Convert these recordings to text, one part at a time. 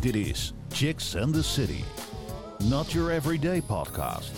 Dit is Chicks and the City. Not your everyday podcast.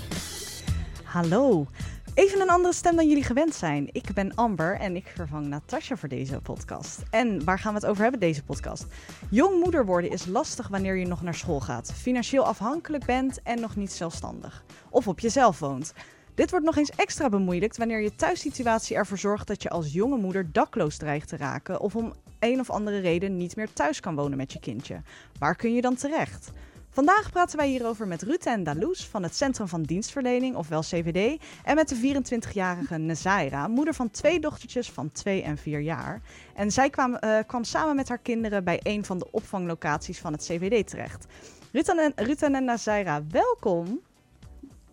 Hallo. Even een andere stem dan jullie gewend zijn. Ik ben Amber en ik vervang Natasja voor deze podcast. En waar gaan we het over hebben, deze podcast? Jong moeder worden is lastig wanneer je nog naar school gaat, financieel afhankelijk bent en nog niet zelfstandig. Of op jezelf woont. Dit wordt nog eens extra bemoeilijkt wanneer je thuissituatie ervoor zorgt dat je als jonge moeder dakloos dreigt te raken of om een of andere reden niet meer thuis kan wonen met je kindje. Waar kun je dan terecht? Vandaag praten wij hierover met Ruth en Daloes van het Centrum van Dienstverlening, ofwel CVD, en met de 24-jarige Nezaira, moeder van twee dochtertjes van 2 en 4 jaar. En zij kwam, uh, kwam samen met haar kinderen bij een van de opvanglocaties van het CVD terecht. Ruth en, Ruth en Nezaira, welkom.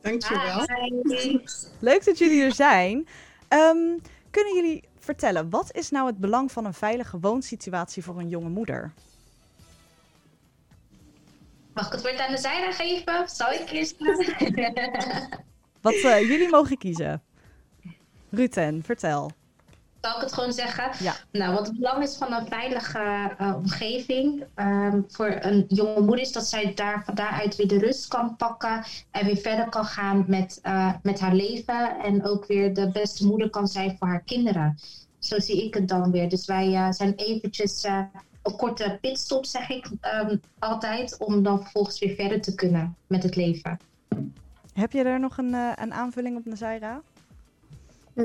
Dankjewel. Hi. Leuk dat jullie er zijn. Um, kunnen jullie vertellen, wat is nou het belang van een veilige woonsituatie voor een jonge moeder? Mag ik het woord aan de zijde geven? Zal ik kiezen? Wat uh, jullie mogen kiezen. Ruten, vertel. Zal ik het gewoon zeggen? Ja. Nou, wat het belang is van een veilige uh, omgeving um, voor een jonge moeder is dat zij daar, van daaruit weer de rust kan pakken en weer verder kan gaan met, uh, met haar leven en ook weer de beste moeder kan zijn voor haar kinderen. Zo zie ik het dan weer. Dus wij uh, zijn eventjes een korte pitstop, zeg ik um, altijd, om dan vervolgens weer verder te kunnen met het leven. Heb je er nog een, een aanvulling op, Nazaira?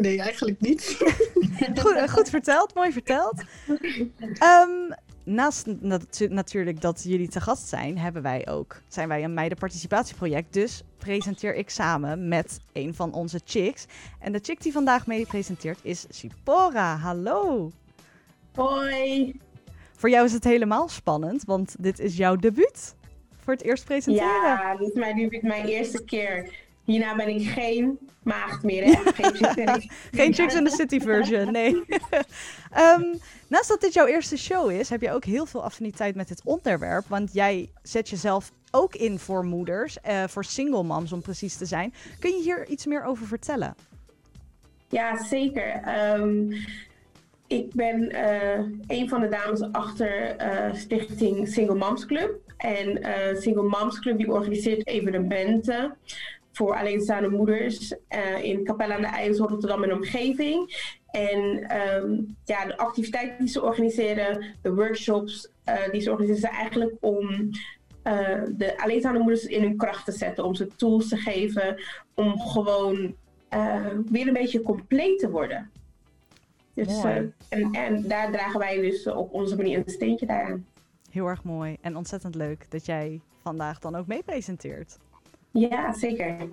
Nee, eigenlijk niet. goed, goed, verteld, mooi verteld. Um, naast nat natuurlijk dat jullie te gast zijn, hebben wij ook, zijn wij een meidenparticipatieproject. Dus presenteer ik samen met een van onze chicks. En de chick die vandaag mee presenteert is Sipora. Hallo. Hoi. Voor jou is het helemaal spannend, want dit is jouw debuut voor het eerst presenteren. Ja, dit is mijn mijn eerste keer. Hierna ben ik geen maagd meer, hè? Geen Chicks in the, geen chicks in the City version, nee. um, naast dat dit jouw eerste show is, heb je ook heel veel affiniteit met dit onderwerp. Want jij zet jezelf ook in voor moeders, uh, voor single moms om precies te zijn. Kun je hier iets meer over vertellen? Ja, zeker. Um, ik ben uh, een van de dames achter uh, Stichting Single Moms Club. En Single Moms Club die organiseert evenementen voor alleenstaande moeders uh, in Capelle aan de IJssel, Rotterdam en omgeving. En um, ja, de activiteiten die ze organiseren, de workshops uh, die ze organiseren, zijn eigenlijk om uh, de alleenstaande moeders in hun kracht te zetten. Om ze tools te geven om gewoon weer een beetje compleet te worden. Dus, en, en daar dragen wij dus op onze manier een steentje daaraan. Heel erg mooi en ontzettend leuk dat jij vandaag dan ook mee presenteert. Ja, zeker.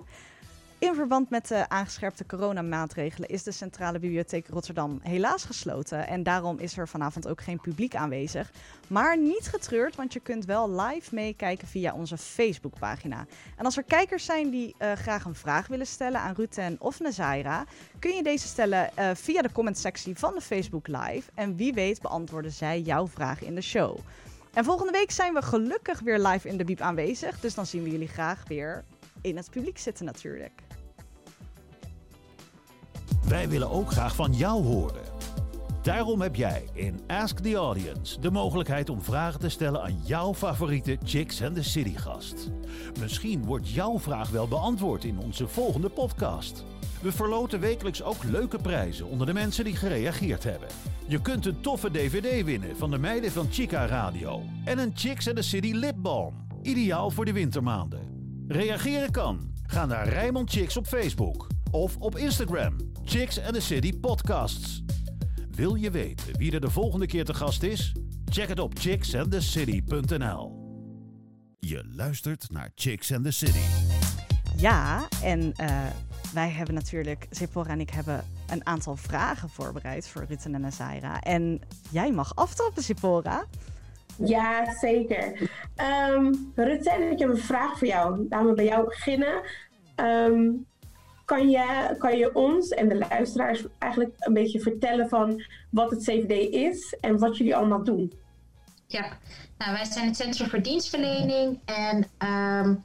In verband met de aangescherpte coronamaatregelen is de Centrale Bibliotheek Rotterdam helaas gesloten. En daarom is er vanavond ook geen publiek aanwezig. Maar niet getreurd, want je kunt wel live meekijken via onze Facebookpagina. En als er kijkers zijn die uh, graag een vraag willen stellen aan Ruten of Nazaira, kun je deze stellen uh, via de commentsectie van de Facebook Live. En wie weet beantwoorden zij jouw vraag in de show. En volgende week zijn we gelukkig weer live in de Biep aanwezig. Dus dan zien we jullie graag weer in het publiek zitten natuurlijk. Wij willen ook graag van jou horen. Daarom heb jij in Ask the Audience de mogelijkheid om vragen te stellen aan jouw favoriete Chicks and the City gast. Misschien wordt jouw vraag wel beantwoord in onze volgende podcast. We verloten wekelijks ook leuke prijzen onder de mensen die gereageerd hebben. Je kunt een toffe DVD winnen van de meiden van Chica Radio en een Chicks and the City lipbalm, ideaal voor de wintermaanden. Reageren kan. Ga naar Rijmond Chicks op Facebook of op Instagram. Chicks and the City Podcasts. Wil je weten wie er de volgende keer te gast is? Check het op chicksandthecity.nl. Je luistert naar Chicks and the City. Ja, en uh, wij hebben natuurlijk, Zippora en ik hebben een aantal vragen voorbereid voor Rutten en Nazaira. En jij mag aftrappen, Zippora. Ja, zeker. Um, Rutte, ik heb een vraag voor jou. Laten we bij jou beginnen. Um, kan, je, kan je ons en de luisteraars eigenlijk een beetje vertellen van wat het CVD is en wat jullie allemaal doen? Ja, nou, wij zijn het Centrum voor Dienstverlening en um,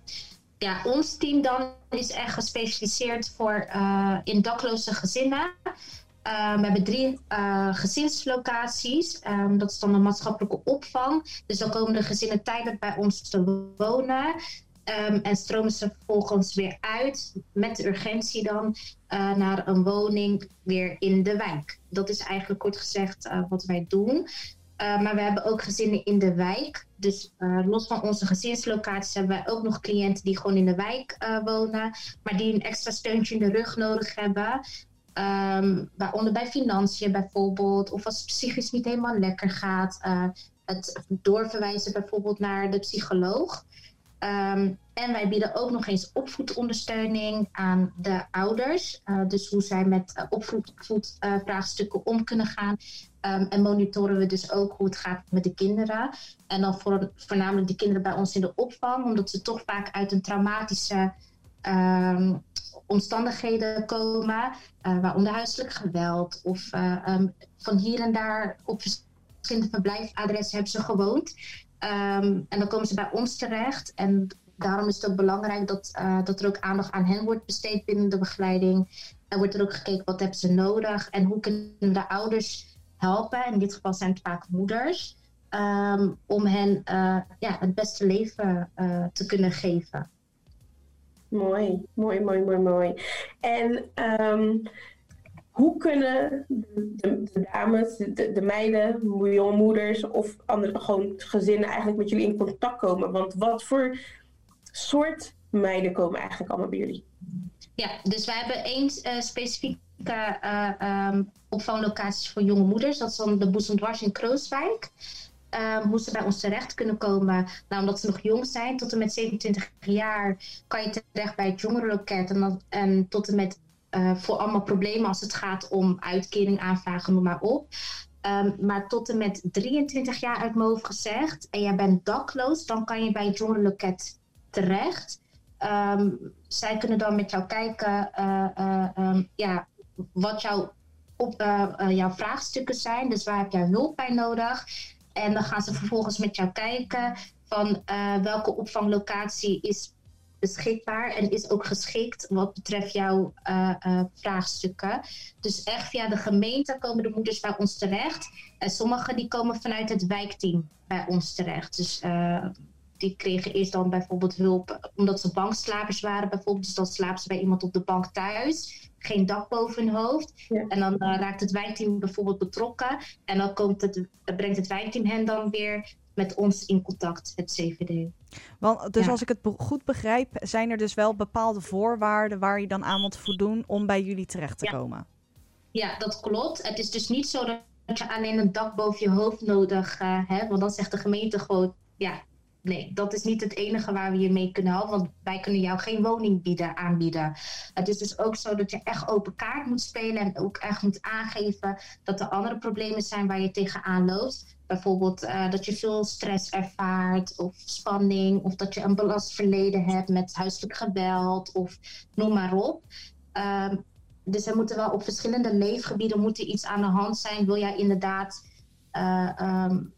ja, ons team dan is echt gespecialiseerd voor uh, in dakloze gezinnen. we hebben drie gezinslocaties. Ehm, dat is dan een maatschappelijke opvang. Dus dan komen de gezinnen tijdelijk bij ons te wonen. Um, en stromen ze vervolgens weer uit met de urgentie dan uh, naar een woning weer in de wijk. Dat is eigenlijk kort gezegd uh, wat wij doen. Uh, maar we hebben ook gezinnen in de wijk. Dus los van onze gezinslocaties hebben wij ook nog cliënten die gewoon in de wijk wonen. Maar die een extra steuntje in de rug nodig hebben. Um, waaronder bij financiën bijvoorbeeld. Of als het psychisch niet helemaal lekker gaat. het doorverwijzen bijvoorbeeld naar de psycholoog. Um, en wij bieden ook nog eens opvoedondersteuning aan de ouders. Uh, dus hoe zij met uh, opvoedvraagstukken om kunnen gaan. Um, en monitoren we dus ook hoe het gaat met de kinderen. En dan voor, voornamelijk de kinderen bij ons in de opvang, omdat ze toch vaak uit een traumatische um, omstandigheden komen, uh, waaronder huiselijk geweld of um, van hier en daar op verschillende verblijfadressen hebben ze gewoond. En dan komen ze bij ons terecht. En daarom is het ook belangrijk dat, uh, dat er ook aandacht aan hen wordt besteed binnen de begeleiding. En wordt er ook gekeken wat hebben ze nodig en hoe kunnen de ouders helpen. In dit geval zijn het vaak moeders. Um, om hen uh, ja, het beste leven uh, te kunnen geven. Mooi, mooi, mooi, mooi, mooi. En um, hoe kunnen de, de dames, de, de, meiden, jonge moeders of andere gewoon gezinnen eigenlijk met jullie in contact komen? Want wat voor soort meiden komen eigenlijk allemaal bij jullie? Ja, dus wij hebben één uh, specifieke uh, um, opvanglocatie voor jonge moeders. Dat is dan de Boezemdwars in Krooswijk. Um, hoe ze bij ons terecht kunnen komen. Nou, omdat ze nog jong zijn, tot en met 27 jaar kan je terecht bij het jongerenloket. En, en tot en met uh, voor allemaal problemen als het gaat om uitkering aanvragen, noem maar op. Um, maar tot en met 23 jaar uit gezegd en jij bent dakloos, dan kan je bij het jongerenloket terecht. Um, zij kunnen dan met jou kijken uh, uh, um, ja, wat jouw, op, jouw vraagstukken zijn. Dus waar heb jij hulp bij nodig? En dan gaan ze vervolgens met jou kijken van welke opvanglocatie is beschikbaar en is ook geschikt wat betreft jouw vraagstukken. Dus echt via de gemeente komen de moeders bij ons terecht. En sommige die komen vanuit het wijkteam bij ons terecht. Dus die kregen eerst dan bijvoorbeeld hulp omdat ze bankslapers waren. Bijvoorbeeld, dus dan slapen ze bij iemand op de bank thuis. Geen dak boven hun hoofd. Ja. En dan raakt het wijkteam bijvoorbeeld betrokken. En dan komt het, brengt het wijkteam hen dan weer met ons in contact, het CVD. Want, dus ja. als ik het goed begrijp, zijn er dus wel bepaalde voorwaarden waar je dan aan moet voldoen om bij jullie terecht te ja. komen? Ja, dat klopt. Het is dus niet zo dat je alleen een dak boven je hoofd nodig uh, hebt, want dan zegt de gemeente gewoon, ja, nee, dat is niet het enige waar we je mee kunnen helpen, want wij kunnen jou geen woning bieden, aanbieden. Het is dus ook zo dat je echt open kaart moet spelen en ook echt moet aangeven dat er andere problemen zijn waar je tegenaan loopt. Bijvoorbeeld uh, dat je veel stress ervaart of spanning of dat je een belast verleden hebt met huiselijk geweld of noem maar op. Um, dus er moeten wel op verschillende leefgebieden moeten iets aan de hand zijn. Wil jij inderdaad uh, um,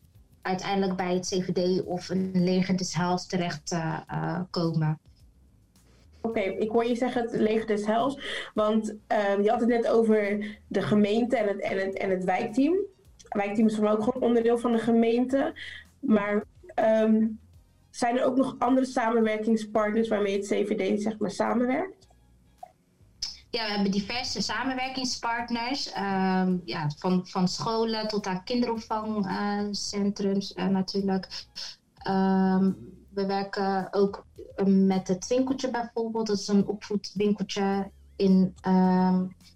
uiteindelijk bij het CVD of een leger des Heils terecht uh, uh, komen. Oké, ik hoor je zeggen het leger des Heils, want uh, je had het net over de gemeente en het, en het, en het wijkteam. Het wijkteam is voor mij ook gewoon onderdeel van de gemeente, maar um, zijn er ook nog andere samenwerkingspartners waarmee het CVD zeg maar samenwerkt? Ja, we hebben diverse samenwerkingspartners. Um, ja, van, van scholen tot aan kinderopvangcentrums uh, natuurlijk. Um, we werken ook met het winkeltje bijvoorbeeld. Dat is een opvoedwinkeltje in,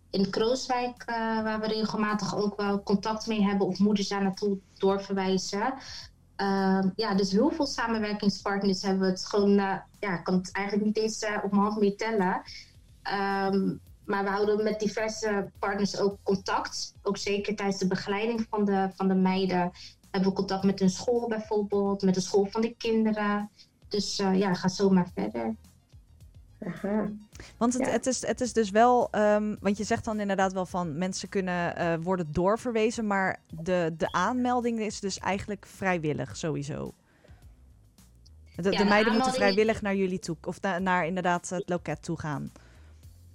in Krooswijk, uh, waar we regelmatig ook wel contact mee hebben of moeders daar naartoe doorverwijzen. ja, dus heel veel samenwerkingspartners hebben we het gewoon, uh, ja, ik kan het eigenlijk niet eens op mijn hand meer tellen. Maar we houden met diverse partners ook contact. Ook zeker tijdens de begeleiding van de, van de meiden hebben we contact met hun school bijvoorbeeld, met de school van de kinderen. Dus uh, ja, ga zo maar verder. Aha. Want het, ja. het, is, het is dus wel, um, want je zegt dan inderdaad wel van mensen kunnen uh, worden doorverwezen, maar de, de aanmelding is dus eigenlijk vrijwillig sowieso. De, ja, de, de meiden moeten vrijwillig naar jullie toe, of na, naar inderdaad het loket toe gaan.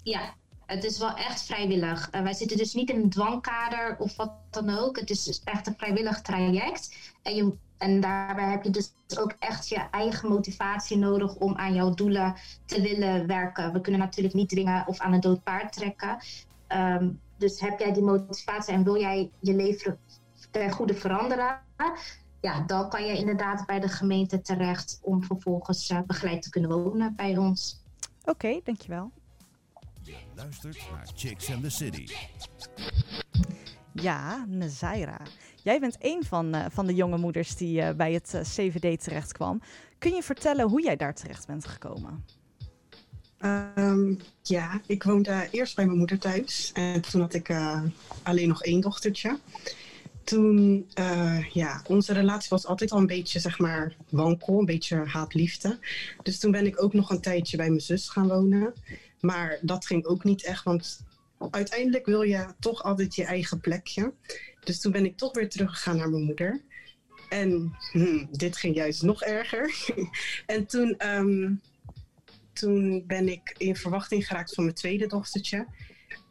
Ja, Het is wel echt vrijwillig. wij zitten dus niet in een dwangkader of wat dan ook. Het is dus echt een vrijwillig traject. En, je, en daarbij heb je dus ook echt je eigen motivatie nodig om aan jouw doelen te willen werken. We kunnen natuurlijk niet dwingen of aan een dood paard trekken. Ehm, dus heb jij die motivatie en wil jij je leven ten goede veranderen? Ja, dan kan je inderdaad bij de gemeente terecht om vervolgens uh, begeleid te kunnen wonen bij ons. Oké, dankjewel. Luistert naar Chicks and the City. Ja, Nazaira. Jij bent een van, uh, van de jonge moeders die uh, bij het uh, CVD terecht kwam. Kun je vertellen hoe jij daar terecht bent gekomen? Um, ja, ik woonde eerst bij mijn moeder thuis. En toen had ik alleen nog één dochtertje. Toen, ja, onze relatie was altijd al een beetje, zeg maar, wankel. Een beetje haat-liefde. Dus toen ben ik ook nog een tijdje bij mijn zus gaan wonen. Maar dat ging ook niet echt, want uiteindelijk wil je toch altijd je eigen plekje. Dus toen ben ik toch weer teruggegaan naar mijn moeder. En hmm, dit ging juist nog erger. en toen, um, toen ben ik in verwachting geraakt van mijn tweede dochtertje.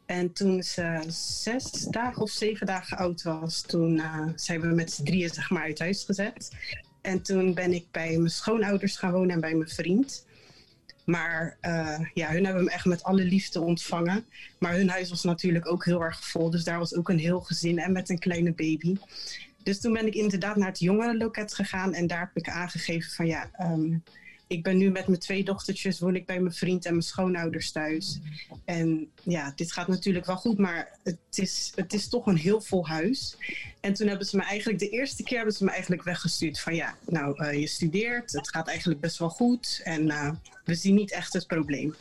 En toen ze zes dagen of zeven dagen oud was, toen uh, zijn we met z'n drieën zeg maar uit huis gezet. En toen ben ik bij mijn schoonouders gaan wonen en bij mijn vriend. Maar uh, ja, hun hebben hem echt met alle liefde ontvangen. Maar hun huis was natuurlijk ook heel erg vol. Dus daar was ook een heel gezin en met een kleine baby. Dus toen ben ik inderdaad naar het jongerenloket gegaan. En daar heb ik aangegeven van ja, um, ik ben nu met mijn twee dochtertjes, woon ik bij mijn vriend en mijn schoonouders thuis. En ja, dit gaat natuurlijk wel goed, maar het is, het is toch een heel vol huis. En toen hebben ze me eigenlijk, de eerste keer hebben ze me eigenlijk weggestuurd van ja, nou uh, je studeert, het gaat eigenlijk best wel goed en uh, we zien niet echt het probleem.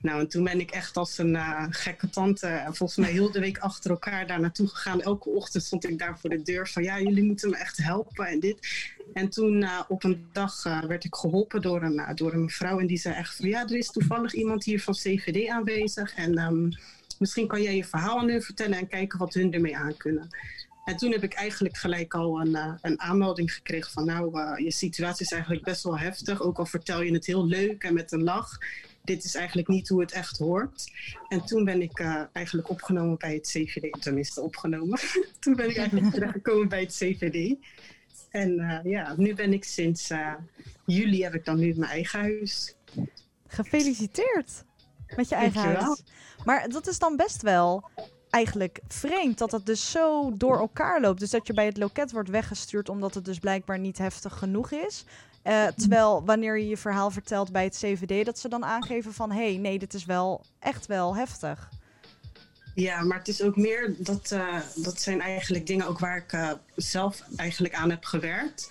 Nou, en toen ben ik echt als een uh, gekke tante, volgens mij heel de week achter elkaar daar naartoe gegaan. Elke ochtend stond ik daar voor de deur van ja, jullie moeten me echt helpen en dit. En toen uh, op een dag uh, werd ik geholpen door een, door een mevrouw en die zei echt van ja, er is toevallig iemand hier van CVD aanwezig en um, misschien kan jij je verhaal aan hun vertellen en kijken wat hun ermee aan kunnen. En toen heb ik eigenlijk gelijk al een, uh, een aanmelding gekregen van nou, je situatie is eigenlijk best wel heftig. Ook al vertel je het heel leuk en met een lach. Dit is eigenlijk niet hoe het echt hoort. En toen ben ik eigenlijk opgenomen bij het CVD. Tenminste, opgenomen. toen ben ik eigenlijk terechtgekomen bij het CVD. En ja, nu ben ik sinds juli heb ik dan nu mijn eigen huis. Gefeliciteerd met je eigen Dankjewel. huis. Maar dat is dan best wel eigenlijk vreemd dat het dus zo door elkaar loopt. Dus dat je bij het loket wordt weggestuurd omdat het dus blijkbaar niet heftig genoeg is. Uh, terwijl wanneer je je verhaal vertelt bij het CVD, dat ze dan aangeven van hé, hey, nee, dit is wel echt wel heftig. Ja, maar het is ook meer dat, uh, dat zijn eigenlijk dingen ook waar ik uh, zelf eigenlijk aan heb gewerkt.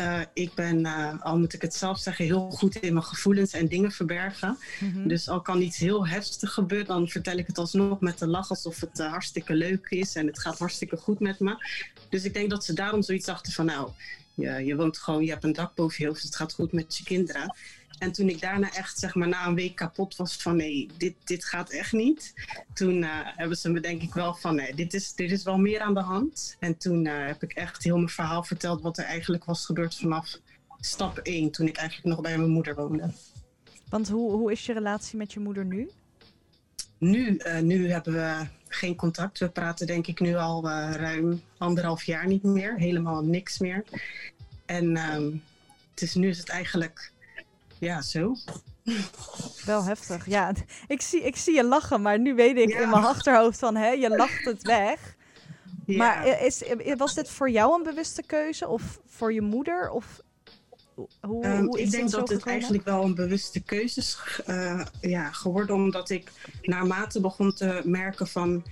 Uh, ik ben, al moet ik het zelf zeggen, heel goed in mijn gevoelens en dingen verbergen. Mm -hmm. Dus al kan iets heel heftig gebeuren, dan vertel ik het alsnog met een lach alsof het hartstikke leuk is en het gaat hartstikke goed met me. Dus ik denk dat ze daarom zoiets dachten van nou, je, je woont gewoon, je hebt een dak boven je hoofd, het gaat goed met je kinderen. En toen ik daarna echt, zeg maar, na een week kapot was van nee, dit, dit gaat echt niet. Toen uh, hebben ze me denk ik wel van nee, dit is, dit is wel meer aan de hand. En toen uh, heb ik echt heel mijn verhaal verteld wat er eigenlijk was gebeurd vanaf stap 1, toen ik eigenlijk nog bij mijn moeder woonde. Want hoe, hoe is je relatie met je moeder nu? Nu, uh, nu hebben we geen contact. We praten denk ik nu al ruim anderhalf jaar niet meer. Helemaal niks meer. En um, het is, nu is het eigenlijk ja, zo. Wel heftig. Ja, ik zie, ik zie je lachen, maar nu weet ik ja. in mijn achterhoofd van, hè, je lacht het weg. Ja. Maar is, was dit voor jou een bewuste keuze of voor je moeder? Of hoe, um, hoe is ik denk dat gekomen? het eigenlijk wel een bewuste keuze is uh, ja, geworden, omdat ik naarmate begon te merken van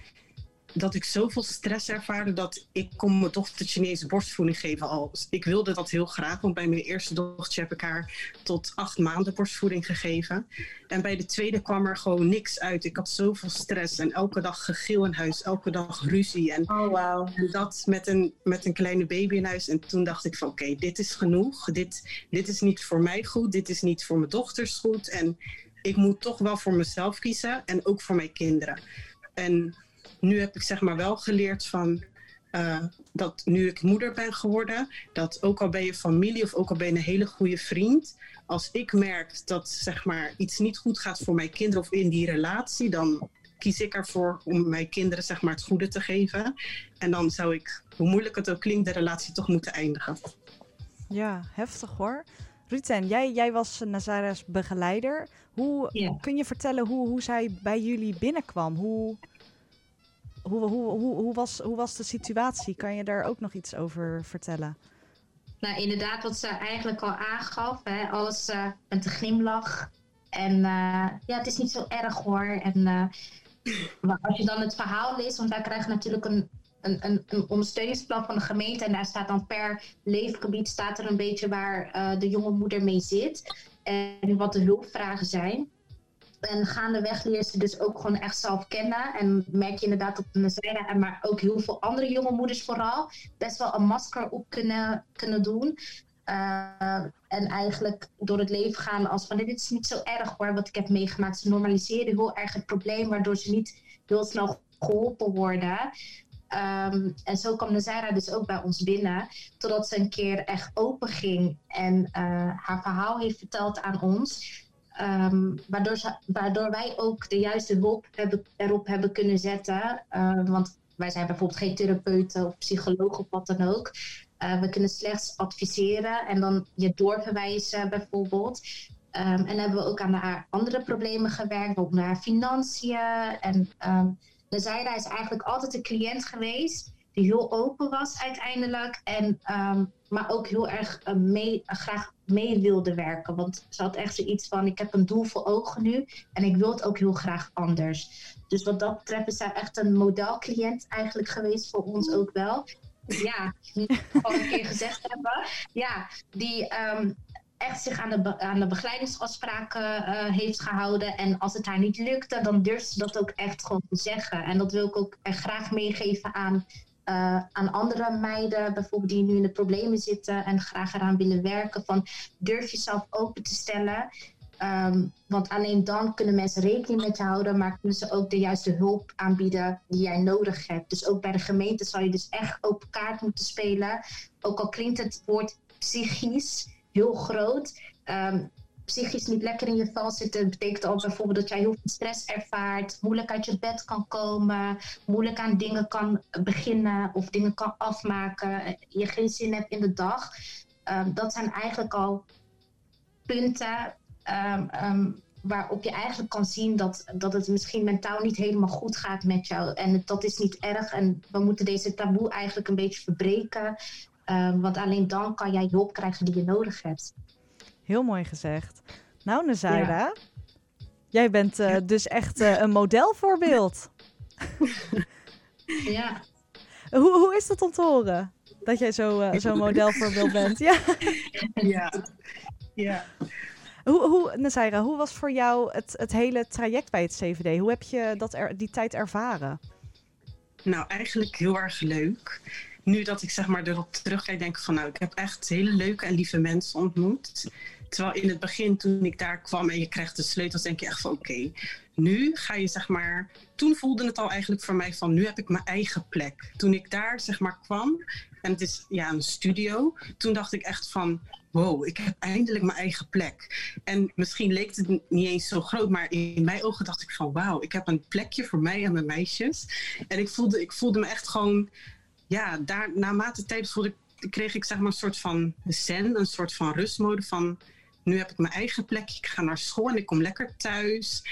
dat ik zoveel stress ervaarde dat ik kon mijn dochtertje niet eens borstvoeding geven al. Ik wilde dat heel graag, want bij mijn eerste dochtertje heb ik haar tot acht maanden borstvoeding gegeven. En bij de tweede kwam er gewoon niks uit. Ik had zoveel stress en elke dag gegil in huis, elke dag ruzie. En, oh, wow. en dat met een, met een kleine baby in huis. En toen dacht ik van oké, okay, dit is genoeg. Dit, dit is niet voor mij goed, dit is niet voor mijn dochters goed. En ik moet toch wel voor mezelf kiezen en ook voor mijn kinderen. En nu heb ik zeg maar wel geleerd van uh, dat nu ik moeder ben geworden, dat ook al ben je familie of ook al ben je een hele goede vriend, als ik merk dat zeg maar iets niet goed gaat voor mijn kinderen of in die relatie, dan kies ik ervoor om mijn kinderen zeg maar, het goede te geven. En dan zou ik, hoe moeilijk het ook klinkt, de relatie toch moeten eindigen. Ja, heftig hoor. Ruten, jij, jij was Nazara's begeleider. Hoe kun je vertellen hoe, hoe zij bij jullie binnenkwam? Hoe, hoe, hoe, hoe, hoe, was, hoe was de situatie? Kan je daar ook nog iets over vertellen? Nou, inderdaad, wat ze eigenlijk al aangaf. Hè, alles uh, met een glimlach. En uh, ja, het is niet zo erg hoor. En uh, als je dan het verhaal leest, want wij krijgen natuurlijk een, een, een, een, ondersteuningsplan van de gemeente. En daar staat dan per leefgebied staat er een beetje waar de jonge moeder mee zit. En wat de hulpvragen zijn. En gaandeweg leer ze dus ook gewoon echt zelf kennen. En merk je inderdaad dat Nazira, maar ook heel veel andere jonge moeders vooral, best wel een masker op kunnen, kunnen doen. Uh, en eigenlijk door het leven gaan als van dit is niet zo erg hoor wat ik heb meegemaakt. Ze normaliseren heel erg het probleem waardoor ze niet heel snel geholpen worden. Um, en zo kwam Nazara dus ook bij ons binnen. Totdat ze een keer echt open ging en uh, haar verhaal heeft verteld aan ons. Um, waardoor, wij ook de juiste hulp erop hebben kunnen zetten. Uh, want wij zijn bijvoorbeeld geen therapeuten of psycholoog of wat dan ook. Uh, we kunnen slechts adviseren en dan je doorverwijzen bijvoorbeeld. En hebben we ook aan andere problemen gewerkt, ook naar financiën. En um, Zaira is eigenlijk altijd een cliënt geweest die heel open was uiteindelijk. En, um, maar ook heel erg uh, mee, graag mee wilde werken. Want ze had echt zoiets van: ik heb een doel voor ogen nu en ik wil het ook heel graag anders. Dus wat dat betreft is zij echt een modelcliënt eigenlijk geweest voor ons ook wel. Ja, gewoon een keer gezegd hebben. Ja, die um, echt zich aan de, aan de begeleidingsafspraken uh, heeft gehouden. En als het haar niet lukte, dan durft ze dat ook echt gewoon te zeggen. En dat wil ik ook echt graag meegeven aan uh, aan andere meiden, bijvoorbeeld die nu in de problemen zitten en graag eraan willen werken, van durf jezelf open te stellen. Um, want alleen dan kunnen mensen rekening met je houden, maar kunnen ze ook de juiste hulp aanbieden die jij nodig hebt. Dus ook bij de gemeente zal je dus echt open kaart moeten spelen. Ook al klinkt het woord psychisch heel groot. Um, psychisch niet lekker in je vel zitten, betekent al bijvoorbeeld dat jij heel veel stress ervaart, moeilijk uit je bed kan komen, moeilijk aan dingen kan beginnen of dingen kan afmaken, je geen zin hebt in de dag. Um, dat zijn eigenlijk al punten um, um, waarop je eigenlijk kan zien dat, dat het misschien mentaal niet helemaal goed gaat met jou. En dat is niet erg en we moeten deze taboe eigenlijk een beetje verbreken. want alleen dan kan jij hulp krijgen die je nodig hebt. Heel mooi gezegd. Nou, Nazaira, ja. jij bent uh, dus echt uh, een modelvoorbeeld. ja. Hoe, hoe is dat om te horen? Dat jij zo'n uh, zo modelvoorbeeld bent. Ja. ja. ja. Hoe, hoe, Nazaira, hoe was voor jou het, het hele traject bij het CVD? Hoe heb je dat er, die tijd ervaren? Nou, eigenlijk heel erg leuk nu dat ik zeg maar erop terugkijk, denk ik van nou, ik heb echt hele leuke en lieve mensen ontmoet. Terwijl in het begin, toen ik daar kwam en je krijgt de sleutels, denk je echt van oké, nu ga je zeg maar. Toen voelde het al eigenlijk voor mij van nu heb ik mijn eigen plek. Toen ik daar zeg maar kwam, en het is ja een studio, toen dacht ik echt van wow, ik heb eindelijk mijn eigen plek. En misschien leek het niet eens zo groot, maar in mijn ogen dacht ik van wauw, ik heb een plekje voor mij en mijn meisjes. En ik voelde, ik voelde me echt gewoon ja, daar, naarmate tijd voelde ik, kreeg ik zeg maar een soort van zen, een soort van rustmode van nu heb ik mijn eigen plekje, ik ga naar school en ik kom lekker thuis.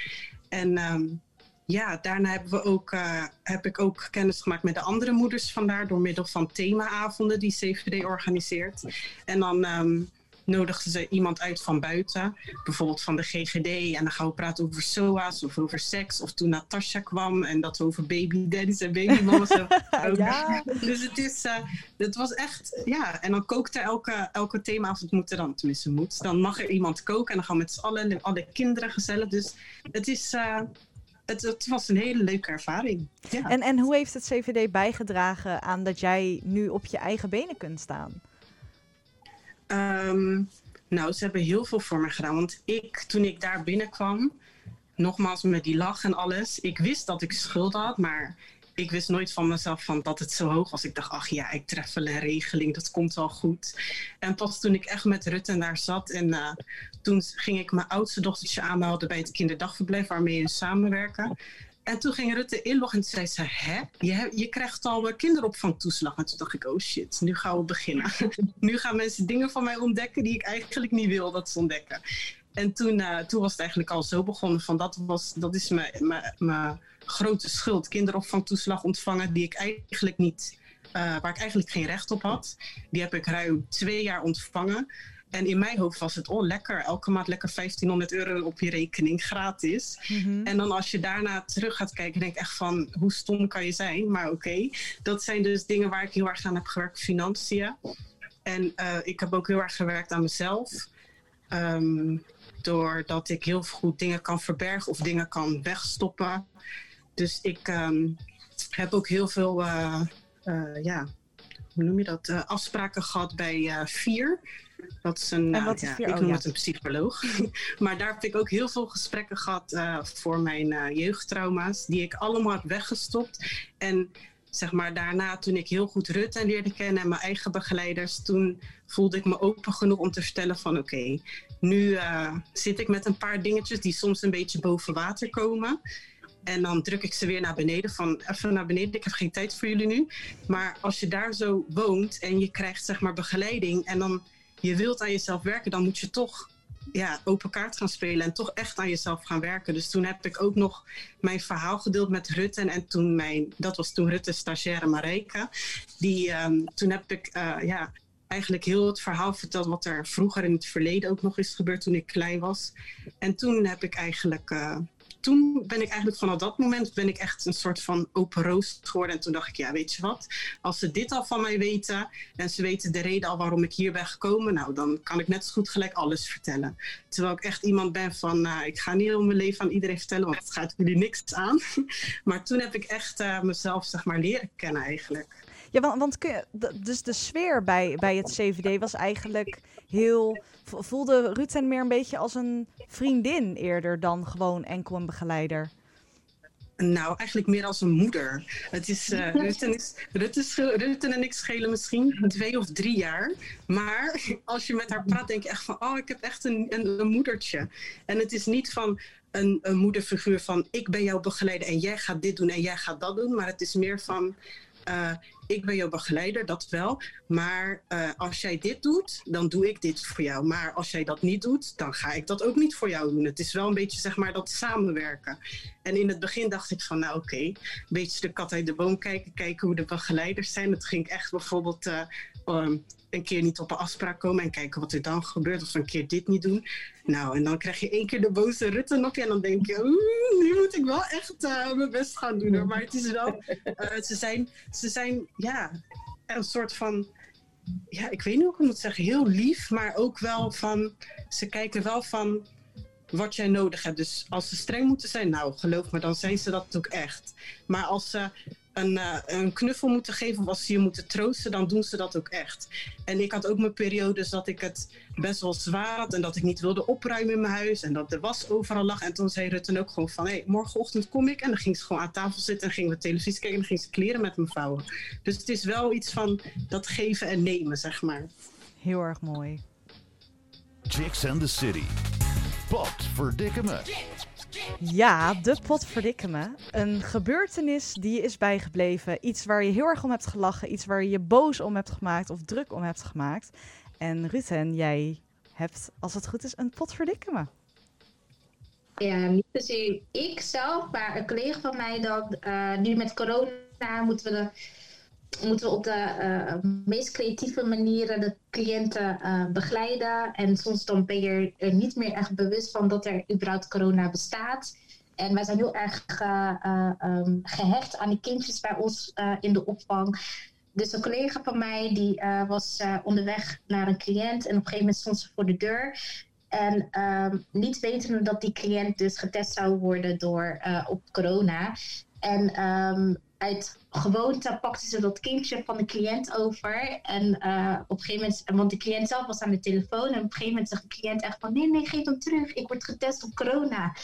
En um, ja, daarna hebben we ook, uh, heb ik ook kennis gemaakt met de andere moeders vandaar door middel van themaavonden die CVD organiseert. En dan um, nodigden ze iemand uit van buiten, bijvoorbeeld van de GGD. En dan gaan we praten over SOA's of over seks. Of toen Natasja kwam en dat we over baby en babymamas ja. Dus het, is, uh, het was echt, ja. En dan kookte elke, elke themaavond, moet er dan, tenminste moet. Dan mag er iemand koken en dan gaan we met z'n allen en alle kinderen gezellig. Dus het is... Uh, het, het, was een hele leuke ervaring. Ja. En, en hoe heeft het CVD bijgedragen aan dat jij nu op je eigen benen kunt staan? Um, nou, ze hebben heel veel voor me gedaan. Want ik, toen ik daar binnenkwam, nogmaals met die lach en alles, ik wist dat ik schuld had, maar ik wist nooit van mezelf van dat het zo hoog was. Ik dacht, ach ja, ik tref wel een regeling, dat komt wel goed. En pas toen ik echt met Rutte daar zat en uh, toen ging ik mijn oudste dochtertje aanmelden bij het kinderdagverblijf waarmee we samenwerken. En toen ging Rutte inloggen en zei ze, hè, je, je krijgt al uh, kinderopvangtoeslag. En toen dacht ik, oh shit, nu gaan we beginnen. nu gaan mensen dingen van mij ontdekken die ik eigenlijk niet wil dat ze ontdekken. En toen, uh, toen was het eigenlijk al zo begonnen van dat, was, dat is mijn grote schuld. Kinderopvangtoeslag ontvangen die ik eigenlijk niet, uh, waar ik eigenlijk geen recht op had. Die heb ik ruim twee jaar ontvangen. En in mijn hoofd was het, oh lekker, elke maand lekker 1500 euro op je rekening, gratis. Mhm. En dan als je daarna terug gaat kijken, denk ik echt van, hoe stom kan je zijn? Maar oké, dat zijn dus dingen waar ik heel erg aan heb gewerkt, financiën. En uh, ik heb ook heel erg gewerkt aan mezelf. Um, doordat ik heel goed dingen kan verbergen of dingen kan wegstoppen. Dus ik um, heb ook heel veel, uh, uh, ja, hoe noem je dat, afspraken gehad bij Vier. Dat is een, is ja, ik Oh, noem ja. het een psycholoog. maar daar heb ik ook heel veel gesprekken gehad voor mijn jeugdtrauma's, die ik allemaal heb weggestopt. En zeg maar daarna, toen ik heel goed Rutte leerde kennen en mijn eigen begeleiders, toen voelde ik me open genoeg om te vertellen van oké, okay, nu uh, zit ik met een paar dingetjes die soms een beetje boven water komen. En dan druk ik ze weer naar beneden van even naar beneden, ik heb geen tijd voor jullie nu. Maar als je daar zo woont en je krijgt zeg maar begeleiding en dan je wilt aan jezelf werken, dan moet je toch ja, open kaart gaan spelen en toch echt aan jezelf gaan werken. Dus toen heb ik ook nog mijn verhaal gedeeld met Rutte. En toen mijn, dat was toen Rutte stagiaire Marijke. Die, um, toen heb ik uh, ja, eigenlijk heel het verhaal verteld wat er vroeger in het verleden ook nog is gebeurd toen ik klein was. En toen heb ik eigenlijk. Uh, toen ben ik eigenlijk vanaf dat moment ben ik echt een soort van open roos geworden. En toen dacht ik, ja, weet je wat? Als ze dit al van mij weten en ze weten de reden al waarom ik hier ben gekomen, nou, dan kan ik net zo goed gelijk alles vertellen. Terwijl ik echt iemand ben van, nou, ik ga niet heel mijn leven aan iedereen vertellen, want het gaat jullie niks aan. Maar toen heb ik echt uh, mezelf, zeg maar, leren kennen eigenlijk. Ja, want, want dus de sfeer bij, bij het CVD was eigenlijk heel. Voelde Rutten meer een beetje als een vriendin eerder dan gewoon enkel een begeleider? Nou, eigenlijk meer als een moeder. Het is, uh, Rutten, is, Rutten, Rutten en ik schelen misschien twee of drie jaar. Maar als je met haar praat, denk je echt van... oh, ik heb echt een, een, een moedertje. En het is niet van een, een moederfiguur van... ik ben jouw begeleider en jij gaat dit doen en jij gaat dat doen. Maar het is meer van... Uh, ik ben jouw begeleider, dat wel. Maar uh, als jij dit doet, dan doe ik dit voor jou. Maar als jij dat niet doet, dan ga ik dat ook niet voor jou doen. Het is wel een beetje zeg maar dat samenwerken. En in het begin dacht ik van, nou oké, een beetje de kat uit de boom kijken, kijken hoe de begeleiders zijn. Het ging echt bijvoorbeeld um, een keer niet op een afspraak komen en kijken wat er dan gebeurt. Of een keer dit niet doen. Nou, en dan krijg je één keer de boze Rutte nog en dan denk je, nu moet ik wel echt uh, mijn best gaan doen. Maar het is wel, uh, ze zijn, ze zijn, ja, een soort van, ja, ik weet niet hoe ik het moet zeggen, heel lief, maar ook wel van, ze kijken wel van wat jij nodig hebt. Dus als ze streng moeten zijn, nou, geloof me, dan zijn ze dat ook echt. Maar als ze een, uh, een knuffel moeten geven of als ze je moeten troosten, dan doen ze dat ook echt. En ik had ook mijn periodes dat ik het best wel zwaar had en dat ik niet wilde opruimen in mijn huis en dat de was overal lag. En toen zei Rutten ook gewoon van, hé, hey, morgenochtend kom ik. En dan ging ze gewoon aan tafel zitten en gingen we televisie kijken en dan ging ze kleren met me vouwen. Dus het is wel iets van dat geven en nemen, zeg maar. Heel erg mooi. Chicks and the City. Pot verdikke me. Ja, de pot verdikke me. Een gebeurtenis die je is bijgebleven. Iets waar je heel erg om hebt gelachen. Iets waar je je boos om hebt gemaakt of druk om hebt gemaakt. En Rutten, jij hebt, als het goed is, een pot verdikke me. Ja, niet zozeer ik zelf, maar een collega van mij. Uh, nu met corona moeten we, de, moeten we op de uh, meest creatieve manieren de cliënten uh, begeleiden. En soms dan ben je er niet meer echt bewust van dat er überhaupt corona bestaat. En wij zijn heel erg um, gehecht aan die kindjes bij ons in de opvang. Dus een collega van mij die was onderweg naar een cliënt en op een gegeven moment stond ze voor de deur. En um, niet wetende dat die cliënt dus getest zou worden door, uh, op corona. En um, uit gewoonte pakte ze dat kindje van de cliënt over. En uh, op een gegeven moment, want de cliënt zelf was aan de telefoon. En op een gegeven moment zegt de cliënt echt van: nee, nee, geef hem terug. Ik word getest op corona.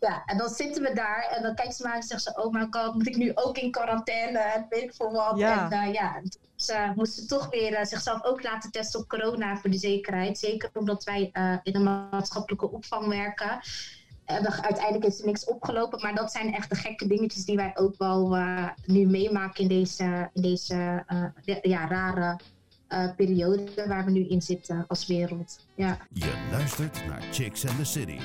Ja, en dan zitten we daar en dan kijkt ze maar en zegt ze: Oh my god, moet ik nu ook in quarantaine? En weet ik voor wat. Ja. En uh, ja, ze moesten toch weer uh, zichzelf ook laten testen op corona voor de zekerheid. Zeker omdat wij in de maatschappelijke opvang werken. Uiteindelijk is er niks opgelopen. Maar dat zijn echt de gekke dingetjes die wij ook wel nu meemaken in deze, in deze ja, rare periode waar we nu in zitten als wereld. Ja. Je luistert naar Chicks and the City.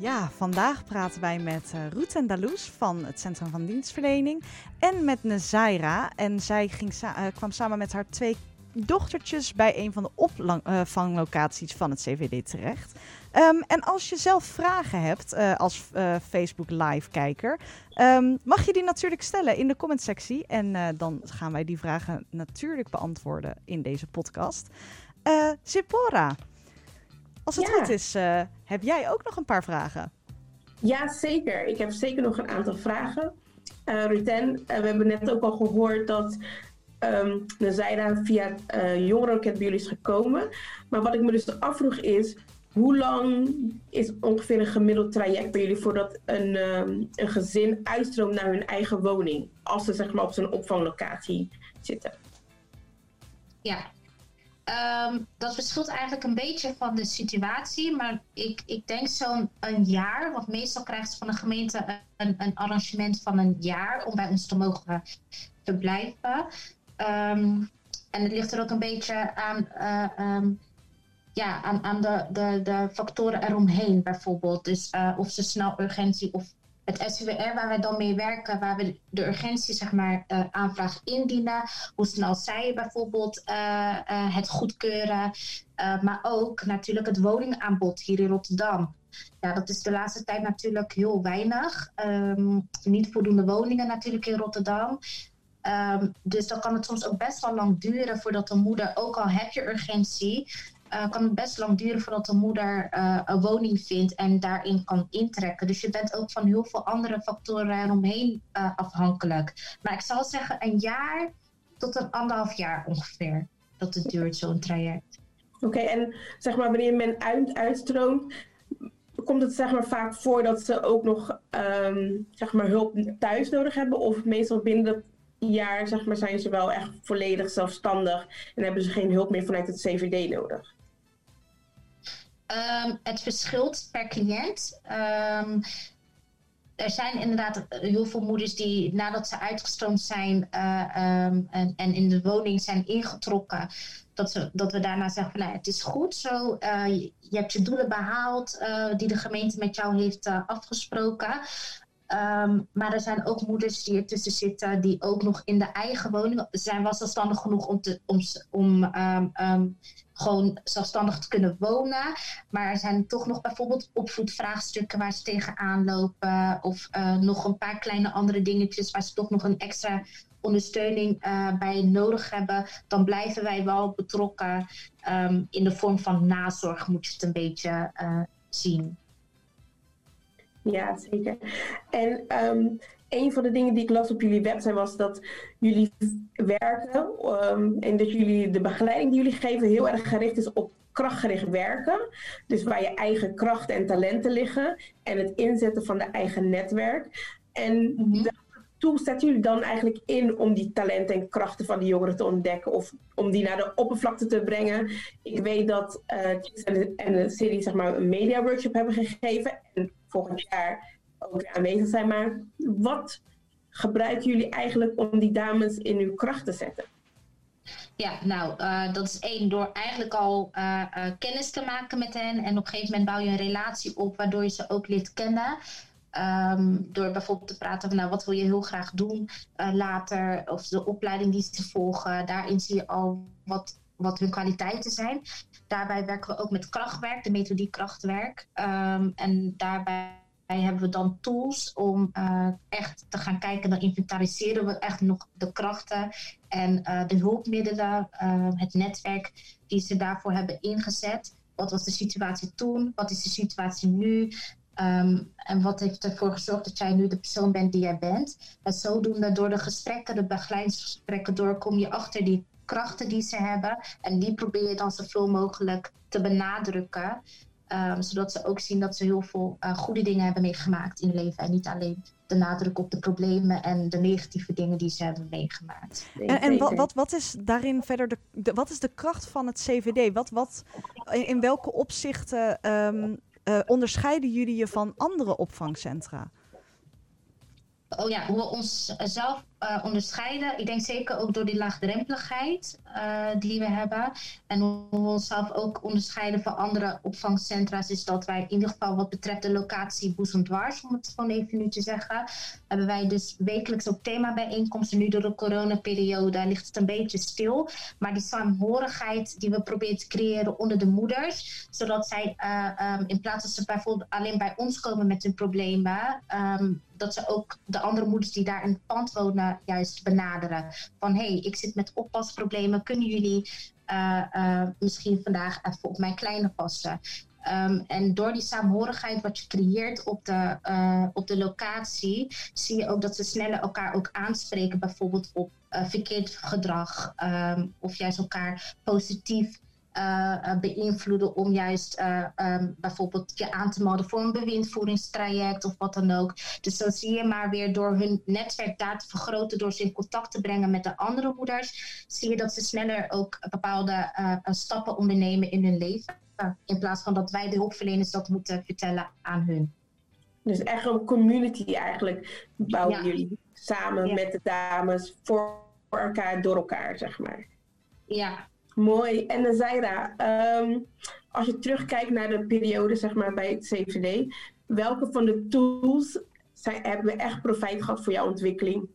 Ja, vandaag praten wij met uh, Ruth en Daloes van het Centrum van Dienstverlening en met Nezaira. En zij ging kwam samen met haar twee dochtertjes bij een van de opvanglocaties van het CVD terecht. Ehm, en als je zelf vragen hebt uh, als uh, Facebook Live-kijker, um, mag je die natuurlijk stellen in de comment-sectie. En uh, dan gaan wij die vragen natuurlijk beantwoorden in deze podcast. Zipora, als het ja. goed is, heb jij ook nog een paar vragen? Ja, zeker. Ik heb zeker nog een aantal vragen. Ruten, we hebben net ook al gehoord dat um, Nazaira via uh, jongerenloket bij jullie is gekomen. Maar wat ik me dus afvroeg is, hoe lang is ongeveer een gemiddeld traject bij jullie voordat een, um, een gezin uitstroomt naar hun eigen woning? Als ze zeg maar op zo'n opvanglocatie zitten. Ja, um, dat verschilt eigenlijk een beetje van de situatie. Maar ik, ik denk zo'n een jaar. Want meestal krijgt ze van de gemeente een, een arrangement van een jaar om bij ons te mogen verblijven. Um, en het ligt er ook een beetje aan, um, ja, aan, aan de, de, de factoren eromheen, bijvoorbeeld. Dus uh, of ze snel urgentie of het SUWR waar wij dan mee werken, waar we de urgentie zeg maar, uh, aanvraag indienen. Hoe snel zij bijvoorbeeld uh, het goedkeuren. maar ook natuurlijk het woningaanbod hier in Rotterdam. Ja, dat is de laatste tijd natuurlijk heel weinig. Um, niet voldoende woningen natuurlijk in Rotterdam. Um, dus dan kan het soms ook best wel lang duren voordat de moeder, ook al heb je urgentie, uh, kan het best lang duren voordat de moeder uh, een woning vindt en daarin kan intrekken. Dus je bent ook van heel veel andere factoren eromheen uh, afhankelijk. Maar ik zal zeggen een jaar tot een anderhalf jaar ongeveer dat het duurt, zo'n traject. Oké, en zeg maar wanneer men uit, uitstroomt, komt het zeg maar vaak voor dat ze ook nog um, zeg maar hulp thuis nodig hebben? Of meestal binnen de jaar zeg maar, zijn ze wel echt volledig zelfstandig en hebben ze geen hulp meer vanuit het CVD nodig? Um, het verschilt per cliënt. Um, er zijn inderdaad heel veel moeders die nadat ze uitgestroomd zijn uh, um, en, in de woning zijn ingetrokken, dat, ze, dat we daarna zeggen van nou, het is goed zo, uh, je, hebt je doelen behaald uh, die de gemeente met jou heeft afgesproken. Um, maar er zijn ook moeders die ertussen zitten die ook nog in de eigen woning zijn wel zelfstandig genoeg om, te, om, om um, um, gewoon zelfstandig te kunnen wonen. Maar er zijn toch nog bijvoorbeeld opvoedvraagstukken waar ze tegenaan lopen. Of uh, nog een paar kleine andere dingetjes waar ze toch nog een extra ondersteuning uh, bij nodig hebben. Dan blijven wij wel betrokken in de vorm van nazorg, moet je het een beetje uh, zien. Ja, zeker. En um, een van de dingen die ik las op jullie website was dat jullie werken um, en dat jullie de begeleiding die jullie geven heel erg gericht is op krachtgericht werken. Dus waar je eigen krachten en talenten liggen en het inzetten van de eigen netwerk. En mm -hmm. toe zetten jullie dan eigenlijk in om die talenten en krachten van die jongeren te ontdekken of om die naar de oppervlakte te brengen? Ik weet dat uh, en de, en de serie zeg maar een media workshop hebben gegeven. En volgend jaar ook aanwezig zijn. Maar wat gebruiken jullie eigenlijk om die dames in uw kracht te zetten? Ja, nou, uh, dat is één, door eigenlijk al uh, uh, kennis te maken met hen. En op een gegeven moment bouw je een relatie op waardoor je ze ook leert kennen. Um, door bijvoorbeeld te praten van nou, wat wil je heel graag doen later. Of de opleiding die ze volgen. Daarin zie je al wat, wat hun kwaliteiten zijn. Daarbij werken we ook met krachtwerk, de methodiek krachtwerk. Um, en daarbij hebben we dan tools om uh, echt te gaan kijken. Dan inventariseren we echt nog de krachten en uh, de hulpmiddelen, uh, het netwerk die ze daarvoor hebben ingezet. Wat was de situatie toen? Wat is de situatie nu? Um, en wat heeft ervoor gezorgd dat jij nu de persoon bent die jij bent? En zodoende door de gesprekken, de begeleidingsgesprekken door, kom je achter die krachten die ze hebben. En die probeer je dan zoveel mogelijk te benadrukken. Um, zodat ze ook zien dat ze heel veel uh, goede dingen hebben meegemaakt in hun leven. En niet alleen de nadruk op de problemen en de negatieve dingen die ze hebben meegemaakt. En, en wat, wat, wat, is daarin verder de, de, wat is de kracht van het CVD? Wat, wat, in, in welke opzichten um, onderscheiden jullie je van andere opvangcentra? Oh ja, hoe we onszelf uh, onderscheiden. Ik denk zeker ook door die laagdrempeligheid uh, die we hebben. En hoe we onszelf ook onderscheiden van andere opvangcentra's, is dat wij in ieder geval wat betreft de locatie Boezemdwars, om het gewoon even nu te zeggen, hebben wij dus wekelijks ook themabijeenkomsten. Nu door de coronaperiode ligt het een beetje stil. Maar die saamhorigheid die we proberen te creëren onder de moeders, zodat zij uh, um, in plaats dat ze bijvoorbeeld alleen bij ons komen met hun problemen, um, dat ze ook de andere moeders die daar in het pand wonen juist benaderen. Van hé, hey, ik zit met oppasproblemen, kunnen jullie uh, uh, misschien vandaag even op mijn kleine passen? Um, en door die saamhorigheid wat je creëert op de, uh, op de locatie, zie je ook dat ze sneller elkaar ook aanspreken, bijvoorbeeld op verkeerd gedrag, um, of juist elkaar positief beïnvloeden om juist uh, um, bijvoorbeeld je aan te melden voor een bewindvoeringstraject of wat dan ook. Dus zo zie je maar weer door hun netwerk daar te vergroten, door ze in contact te brengen met de andere moeders, zie je dat ze sneller ook bepaalde stappen ondernemen in hun leven. In plaats van dat wij de hulpverleners dat moeten vertellen aan hun. Dus echt een community eigenlijk bouwen ja. jullie samen ja. met de dames voor elkaar, door elkaar, zeg maar. Ja, Mooi. En uh, Zaira, um, als je terugkijkt naar de periode zeg maar, bij het CVD, welke van de tools zijn, hebben echt profijt gehad voor jouw ontwikkeling?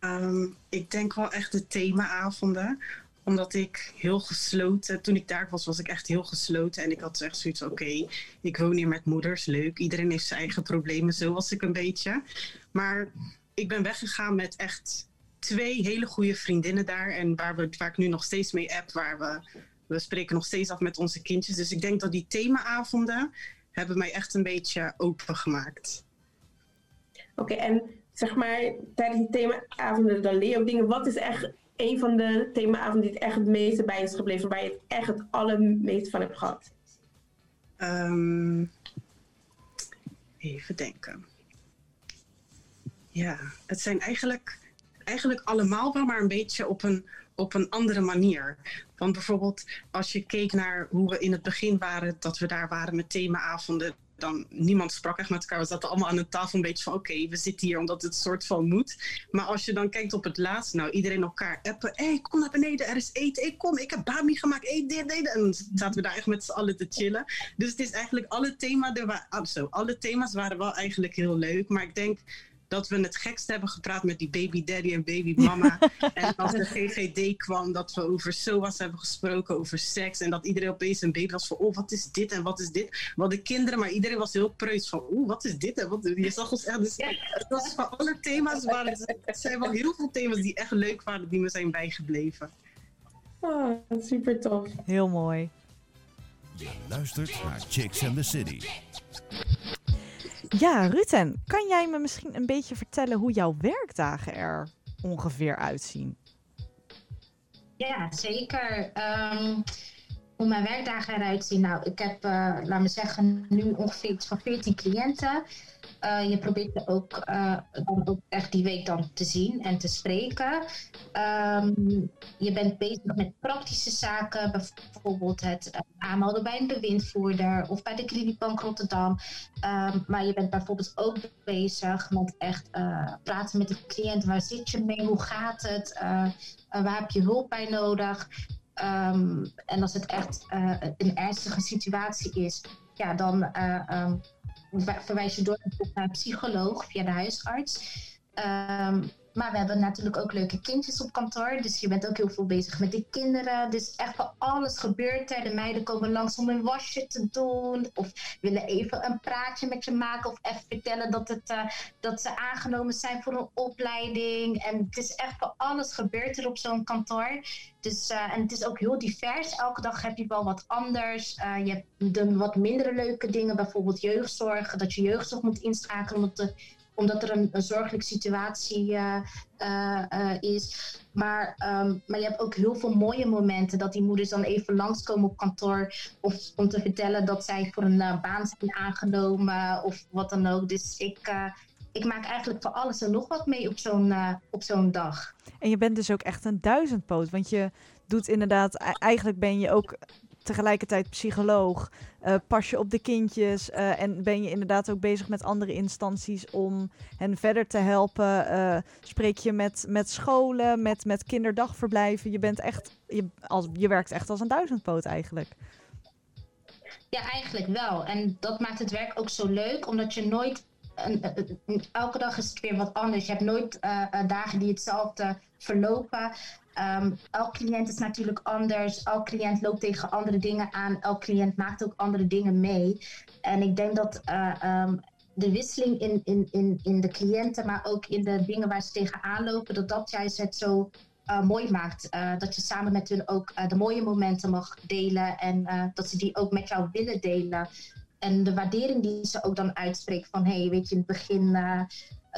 Um, ik denk wel echt de themaavonden omdat ik heel gesloten, toen ik daar was, was ik echt heel gesloten. En ik had echt zoiets oké, ik woon hier met moeders, leuk. Iedereen heeft zijn eigen problemen, zo was ik een beetje. Maar ik ben weggegaan met echt twee hele goede vriendinnen daar. En waar, we, waar ik nu nog steeds mee app, waar we, we spreken nog steeds af met onze kindjes. Dus ik denk dat die themaavonden hebben mij echt een beetje opengemaakt. Oké, okay, en zeg maar tijdens die themaavonden dan leer je ook dingen. Wat is echt een van de themaavonden die het echt het meeste bij is gebleven, waar je het echt het allermeeste van hebt gehad? Um, even denken. Ja, het zijn eigenlijk eigenlijk allemaal wel, maar een beetje op een, op een andere manier. Want bijvoorbeeld als je keek naar hoe we in het begin waren, dat we daar waren met themaavonden, dan niemand sprak echt met elkaar. We zaten allemaal aan de tafel een beetje van oké, we zitten hier omdat het soort van moet. Maar als je dan kijkt op het laatst, nou iedereen elkaar appen. Hé, hey, kom naar beneden, er is eten. Hey, kom, ik heb bami gemaakt. Eet dit, dit. En dan zaten we daar echt met z'n allen te chillen. Dus het is eigenlijk alle, thema, so, alle thema's waren wel eigenlijk heel leuk. Maar ik denk dat we het gekst hebben gepraat met die baby daddy en baby mama. en als de GGD kwam, dat we over SOAS hebben gesproken, over seks. En dat iedereen opeens een baby was van, oh, wat is dit en wat is dit? We hadden kinderen, maar iedereen was heel preuts van, oeh, wat is dit en wat Je zag ons echt, dus het was van alle thema's, waren, er zijn wel heel veel thema's die echt leuk waren, die me zijn bijgebleven. Oh, super tof. Heel mooi. Je luistert naar Chicks and the City. Ja, Ruten, kan jij me misschien een beetje vertellen hoe jouw werkdagen er ongeveer uitzien? Ja, zeker. Um, hoe mijn werkdagen eruit zien? Nou, ik heb, uh, laat me zeggen, nu ongeveer iets van 14 cliënten. Uh, je probeert ook, dan ook echt die week dan te zien en te spreken. Um, je bent bezig met praktische zaken, bijvoorbeeld het aanmelden bij een bewindvoerder of bij de Kredietbank Rotterdam. Um, maar je bent bijvoorbeeld ook bezig met echt praten met de cliënt. Waar zit je mee? Hoe gaat het? waar heb je hulp bij nodig? Um, en als het echt een ernstige situatie is, ja, dan um, verwijs je door naar een psycholoog via de huisarts. Um, maar we hebben natuurlijk ook leuke kindjes op kantoor. Dus je bent ook heel veel bezig met die kinderen. Dus echt van alles gebeurt er. De meiden komen langs om een wasje te doen. Of willen even een praatje met je maken. Of even vertellen dat, het, uh, dat ze aangenomen zijn voor een opleiding. En het is echt van alles gebeurt er op zo'n kantoor. Dus, uh, en het is ook heel divers. Elke dag heb je wel wat anders. Uh, je hebt de wat mindere leuke dingen. Bijvoorbeeld jeugdzorg. Dat je jeugdzorg moet inschakelen omdat de omdat er een, een zorgelijke situatie uh, uh, uh, is. Maar, um, maar je hebt ook heel veel mooie momenten dat die moeders dan even langskomen op kantoor. Of om te vertellen dat zij voor een baan zijn aangenomen of wat dan ook. Dus ik, ik maak eigenlijk voor alles en nog wat mee op zo'n op zo'n dag. En je bent dus ook echt een duizendpoot. Want je doet inderdaad, eigenlijk ben je ook tegelijkertijd psycholoog. Uh, pas je op de kindjes uh, en ben je inderdaad ook bezig met andere instanties om hen verder te helpen. Uh, spreek je met, met scholen, met, met kinderdagverblijven. Je, bent echt, je, als, je werkt echt als een duizendpoot eigenlijk. Ja, eigenlijk wel. En dat maakt het werk ook zo leuk, omdat je nooit elke dag is het weer wat anders. Je hebt nooit dagen die hetzelfde verlopen. Um, elk cliënt is natuurlijk anders. Elk cliënt loopt tegen andere dingen aan. Elk cliënt maakt ook andere dingen mee. En ik denk dat uh, um, de wisseling in, in, in, in de cliënten, maar ook in de dingen waar ze tegenaan lopen, dat dat juist het zo uh, mooi maakt. Uh, dat je samen met hun ook de mooie momenten mag delen en dat ze die ook met jou willen delen. En de waardering die ze ook dan uitspreekt van, hé, hey, weet je, in het begin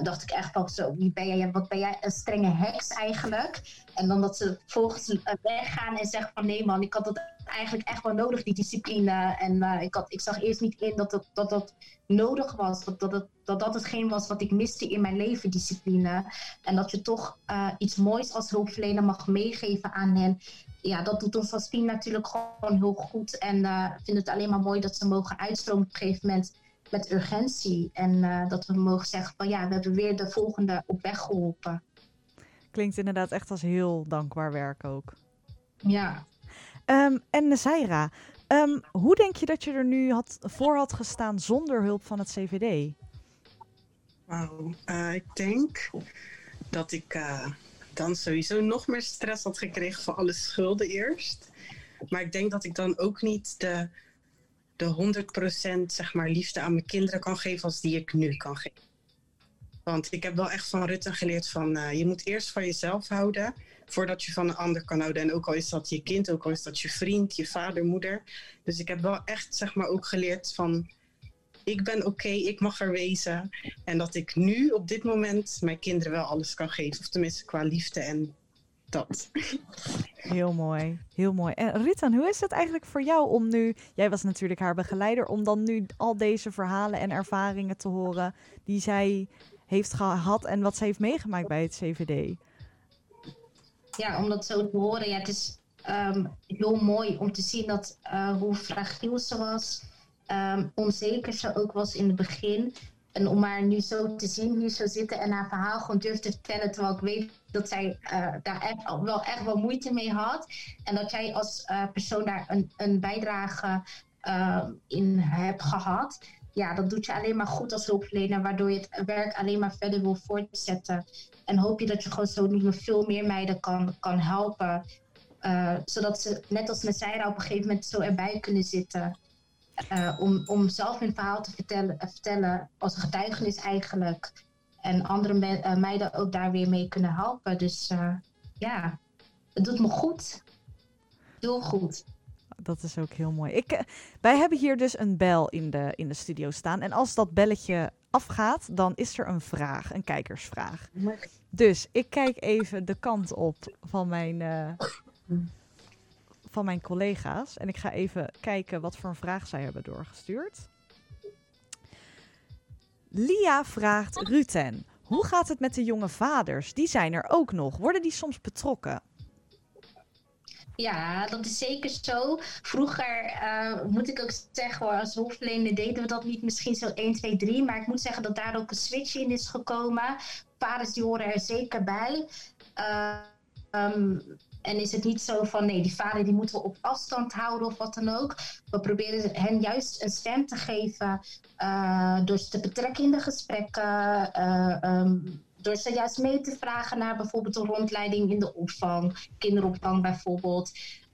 dacht ik echt van zo, wie ben jij, wat ben jij een strenge heks eigenlijk? En dan dat ze volgens eh, weggaan en zeggen van nee man, ik had dat eigenlijk echt wel nodig, die discipline. En uh, ik, had, ik zag eerst niet in dat dat, dat, dat nodig was, dat dat, dat dat hetgeen was wat ik miste in mijn leven, discipline. En dat je toch uh, iets moois als hulpverlener mag meegeven aan hen. Ja, dat doet ons als team natuurlijk gewoon heel goed. En ik vind het alleen maar mooi dat ze mogen uitstromen op een gegeven moment met urgentie. En uh, dat we mogen zeggen van ja, we hebben weer de volgende op weg geholpen. Klinkt inderdaad echt als heel dankbaar werk ook. Ja. Um, en Zaira, um, hoe denk je dat je er nu had, voor had gestaan zonder hulp van het CVD? Wauw, uh, ik denk dat ik uh, dan sowieso nog meer stress had gekregen van alle schulden eerst. Maar ik denk dat ik dan ook niet de de 100% zeg maar, liefde aan mijn kinderen kan geven als die ik nu kan geven. Want ik heb wel echt van Rutte geleerd van uh, je moet eerst van jezelf houden voordat je van een ander kan houden. En ook al is dat je kind, ook al is dat je vriend, je vader, moeder. Dus ik heb wel echt zeg maar ook geleerd van ik ben oké, ik mag er wezen. En dat ik nu op dit moment mijn kinderen wel alles kan geven. Of tenminste qua liefde en dat. Heel mooi, heel mooi. En Ritan, hoe is het eigenlijk voor jou om nu, jij was natuurlijk haar begeleider, om dan nu al deze verhalen en ervaringen te horen die zij heeft gehad en wat ze heeft meegemaakt bij het CVD? Ja, om dat zo te horen, ja, het is um, heel mooi om te zien dat, uh, hoe fragiel ze was, um, onzeker ze ook was in het begin. En om haar nu zo te zien, hier zo zitten en haar verhaal gewoon durft te vertellen, terwijl ik weet dat zij uh, daar echt, wel echt wel moeite mee had. En dat jij als uh, persoon daar een, een bijdrage uh, in hebt gehad. Ja, dat doet je alleen maar goed als hulpverlener, waardoor je het werk alleen maar verder wil voortzetten. En hoop je dat je gewoon zo veel meer meiden kan, kan helpen. zodat ze, net als met Zaira, op een gegeven moment zo erbij kunnen zitten. Uh, om, om zelf hun verhaal te vertellen, uh, vertellen als een getuigenis eigenlijk. En andere me uh, meiden ook daar weer mee kunnen helpen. Dus ja, het doet me goed. Heel goed. Dat is ook heel mooi. Ik, wij hebben hier dus een bel in de, in de studio staan. En als dat belletje afgaat, dan is er een vraag, een kijkersvraag. Dus ik kijk even de kant op van mijn van mijn collega's. En ik ga even kijken wat voor een vraag zij hebben doorgestuurd. Lia vraagt Ruten, hoe gaat het met de jonge vaders? Die zijn er ook nog. Worden die soms betrokken? Ja, dat is zeker zo. Vroeger uh, moet ik ook zeggen, hoor, als hulpverlener deden we dat niet misschien zo 1, 2, 3. Maar ik moet zeggen dat daar ook een switch in is gekomen. Vaders die horen er zeker bij. Uh, um, en is het niet zo van nee, die vader die moeten we op afstand houden of wat dan ook. We proberen hen juist een stem te geven uh, door ze te betrekken in de gesprekken. Uh, um, door ze juist mee te vragen naar bijvoorbeeld een rondleiding in de opvang, kinderopvang bijvoorbeeld.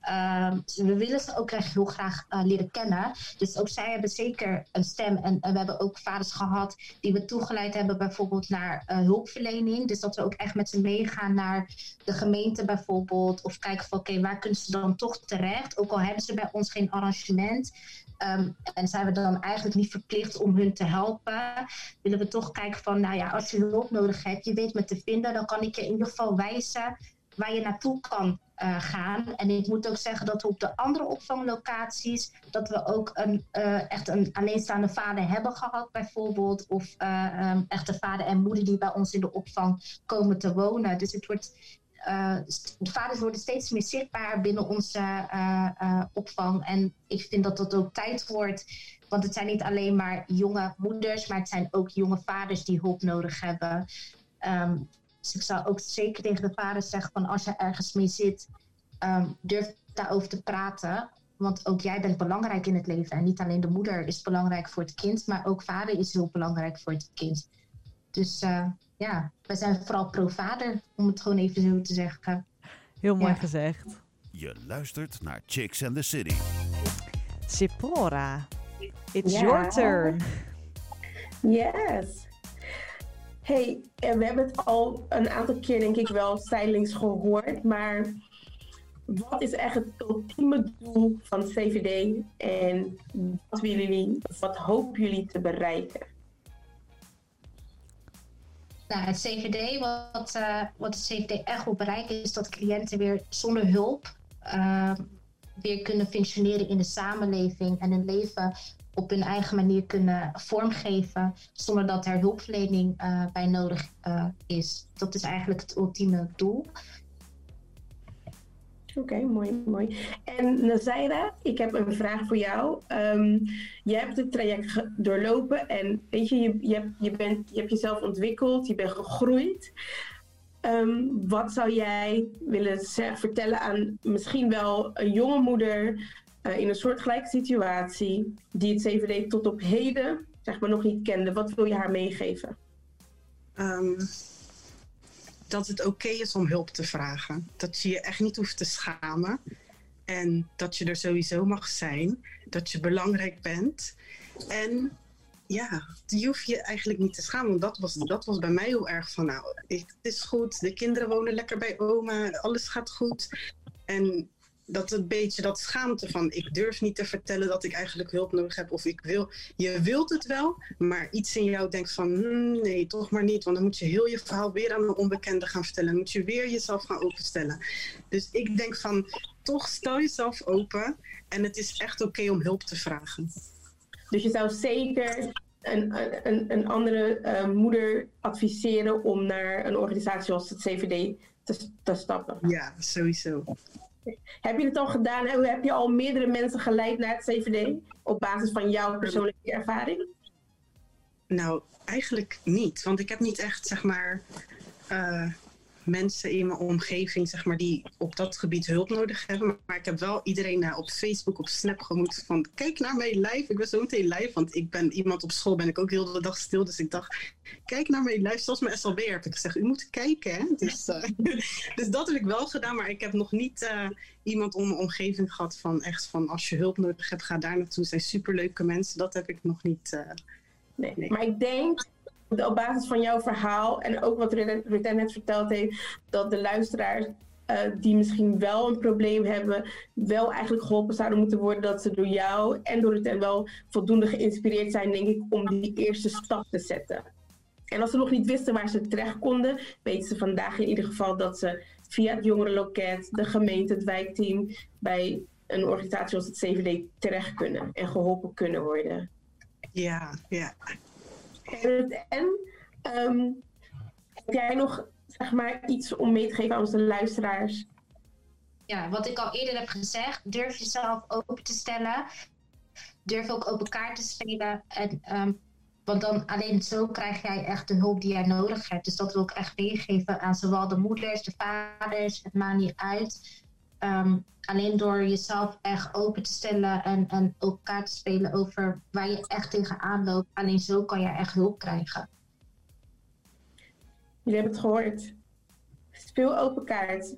Uh, we willen ze ook echt heel graag uh, leren kennen. Dus ook zij hebben zeker een stem. En, we hebben ook vaders gehad die we toegeleid hebben, bijvoorbeeld naar uh, hulpverlening. Dus dat we ook echt met ze meegaan naar de gemeente bijvoorbeeld. Of kijken van oké, waar kunnen ze dan toch terecht? Ook al hebben ze bij ons geen arrangement. Um, en zijn we dan eigenlijk niet verplicht om hun te helpen, willen we toch kijken van, nou ja, als je hulp nodig hebt, je weet me te vinden, dan kan ik je in ieder geval wijzen waar je naartoe kan uh, gaan. En ik moet ook zeggen dat we op de andere opvanglocaties, dat we ook een, uh, echt een alleenstaande vader hebben gehad bijvoorbeeld. Of uh, um, echt een vader en moeder die bij ons in de opvang komen te wonen. Dus het wordt de vaders worden steeds meer zichtbaar binnen onze opvang. En ik vind dat dat ook tijd wordt. Want het zijn niet alleen maar jonge moeders, maar het zijn ook jonge vaders die hulp nodig hebben. Um, dus ik zou ook zeker tegen de vaders zeggen: van als je ergens mee zit, um, durf daarover te praten. Want ook jij bent belangrijk in het leven. En niet alleen de moeder is belangrijk voor het kind, maar ook vader is heel belangrijk voor het kind. Dus uh, ja, wij zijn vooral pro-vader, om het gewoon even zo te zeggen. Heel mooi gezegd. Je luistert naar Chicks and the City. Sipora, it's your turn. Yes. Hey, we hebben het al een aantal keer denk ik wel zijdelings gehoord, maar wat is echt het ultieme doel van CVD en wat willen jullie, wat hopen jullie te bereiken? Nou, het CVD, wat, uh, wat het CVD echt wil bereiken, is dat cliënten weer zonder hulp uh, weer kunnen functioneren in de samenleving en hun leven op hun eigen manier kunnen vormgeven, zonder dat er hulpverlening uh, bij nodig is. Dat is eigenlijk het ultieme doel. Oké, mooi, mooi. En Nazaira, ik heb een vraag voor jou. Um, je hebt het traject doorlopen en weet je, je, je, bent, je hebt jezelf ontwikkeld, je bent gegroeid. Um, wat zou jij willen vertellen aan misschien wel een jonge moeder uh, in een soortgelijke situatie die het CVD tot op heden zeg maar nog niet kende? Wat wil je haar meegeven? Um, dat het oké is om hulp te vragen. Dat je je echt niet hoeft te schamen. En dat je er sowieso mag zijn. Dat je belangrijk bent. En ja, je hoeft je eigenlijk niet te schamen. Want dat was, dat was bij mij heel erg van, nou, het is goed. De kinderen wonen lekker bij oma. Alles gaat goed. En dat een beetje dat schaamte van ik durf niet te vertellen dat ik eigenlijk hulp nodig heb of ik wil. Je wilt het wel, maar iets in jou denkt van hmm, nee, toch maar niet. Want dan moet je heel je verhaal weer aan een onbekende gaan vertellen. Dan moet je weer jezelf gaan openstellen. Dus ik denk van toch stel jezelf open en het is echt oké om hulp te vragen. Dus je zou zeker een, een, een andere uh, moeder adviseren om naar een organisatie zoals het CVD te, te stappen? Ja, sowieso. Heb je het al gedaan? Heb je al meerdere mensen geleid naar het CVD op basis van jouw persoonlijke ervaring? Nou, eigenlijk niet. Want ik heb niet echt, zeg maar, uh, mensen in mijn omgeving zeg maar, die op dat gebied hulp nodig hebben. Maar ik heb wel iedereen uh, op Facebook, op Snap gemoet van kijk naar mijn live. Ik ben zo meteen live, want ik ben iemand op school, ben ik ook heel de dag stil. Dus ik dacht, kijk naar mijn live. Zoals mijn SLB heb ik gezegd, u moet kijken. Hè? Dus, uh, dus dat heb ik wel gedaan, maar ik heb nog niet uh, iemand om mijn omgeving gehad van echt van als je hulp nodig hebt, ga daar naartoe. Het zijn superleuke mensen. Dat heb ik nog niet. Nee, nee, maar ik denk op basis van jouw verhaal en ook wat Rutten net verteld heeft, dat de luisteraars uh, die misschien wel een probleem hebben, wel eigenlijk geholpen zouden moeten worden. Dat ze door jou en door Rutten wel voldoende geïnspireerd zijn, denk ik, om die eerste stap te zetten. En als ze nog niet wisten waar ze terecht konden, weten ze vandaag in ieder geval dat ze via het jongerenloket, de gemeente, het wijkteam, bij een organisatie zoals het CVD terecht kunnen en geholpen kunnen worden. Ja, ja. En um, heb jij nog zeg maar, iets om mee te geven aan onze luisteraars? Ja, wat ik al eerder heb gezegd, durf jezelf open te stellen. Durf ook open kaart te spelen. En, um, want dan alleen zo krijg jij echt de hulp die jij nodig hebt. Dus dat wil ik echt meegeven aan zowel de moeders, de vaders. Het maakt niet uit. Um, alleen door jezelf echt open te stellen en, en elkaar te spelen over waar je echt tegenaan loopt. Alleen zo kan je echt hulp krijgen. Jullie hebben het gehoord. Speel open kaart.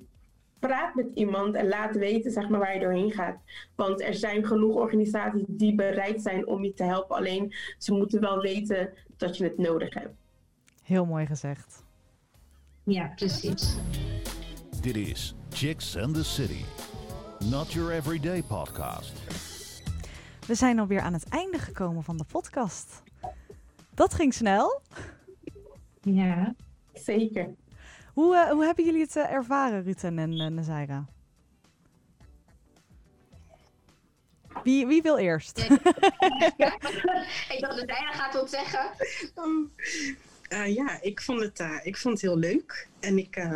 Praat met iemand en laat weten zeg maar, waar je doorheen gaat. Want er zijn genoeg organisaties die bereid zijn om je te helpen. Alleen ze moeten wel weten dat je het nodig hebt. Heel mooi gezegd. Ja, precies. Dit is Chicks and the City. Not Your Everyday Podcast. We zijn alweer aan het einde gekomen van de podcast. Dat ging snel. Ja, zeker. Hoe, uh, hoe hebben jullie het uh, ervaren, Rutten en uh, Nazaira? Wie, wie wil eerst? ik dacht, Nazaira gaat wat zeggen. Um, ja, ik vond, het, ik vond het heel leuk. En ik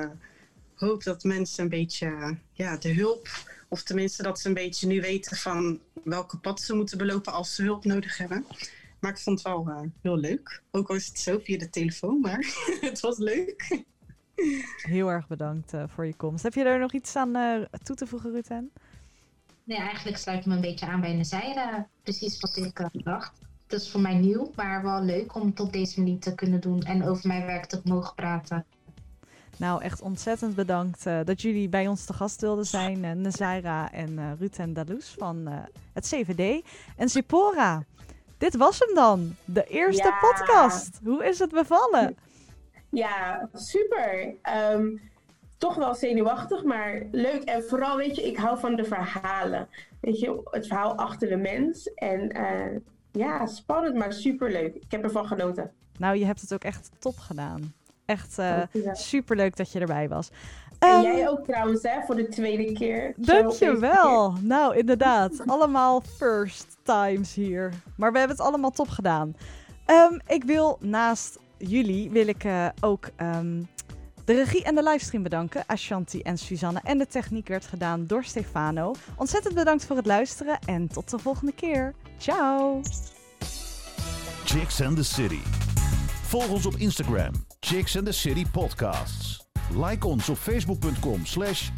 hoop dat mensen een beetje ja, de hulp, of tenminste dat ze een beetje nu weten van welke pad ze moeten belopen als ze hulp nodig hebben. Maar ik vond het wel uh, heel leuk. Ook al is het zo via de telefoon, maar het was leuk. Heel erg bedankt uh, voor je komst. Heb je er nog iets aan uh, toe te voegen, Ruten? Nee, eigenlijk sluit ik me een beetje aan bij de zijde. Precies wat ik dacht. Het is voor mij nieuw, maar wel leuk om het op deze manier te kunnen doen en over mijn werk te mogen praten. Nou, echt ontzettend bedankt uh, dat jullie bij ons te gast wilden zijn. Uh, Nazaira en uh, Ruud en Dalous van het CVD. En Zipora, dit was hem dan. De eerste ja. podcast. Hoe is het bevallen? Ja, super. Um, toch wel zenuwachtig, maar leuk. En vooral, weet je, ik hou van de verhalen. Weet je, het verhaal achter de mens. En ja, spannend, maar super leuk. Ik heb ervan genoten. Nou, je hebt het ook echt top gedaan. Echt uh, super leuk dat je erbij was. En um, jij ook trouwens, hè, voor de tweede keer. Dankjewel. Nou, inderdaad. allemaal first times hier. Maar we hebben het allemaal top gedaan. Um, ik wil naast jullie, wil ik uh, ook um, de regie en de livestream bedanken. Ashanti en Suzanne. En de techniek werd gedaan door Stefano. Ontzettend bedankt voor het luisteren en tot de volgende keer. Ciao. Chicks and the City. Volg ons op Instagram. Chicks and the City Podcasts. Like ons op facebook.com slash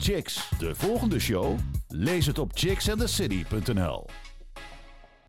Chicks. De volgende show? Lees het op chicksandthecity.nl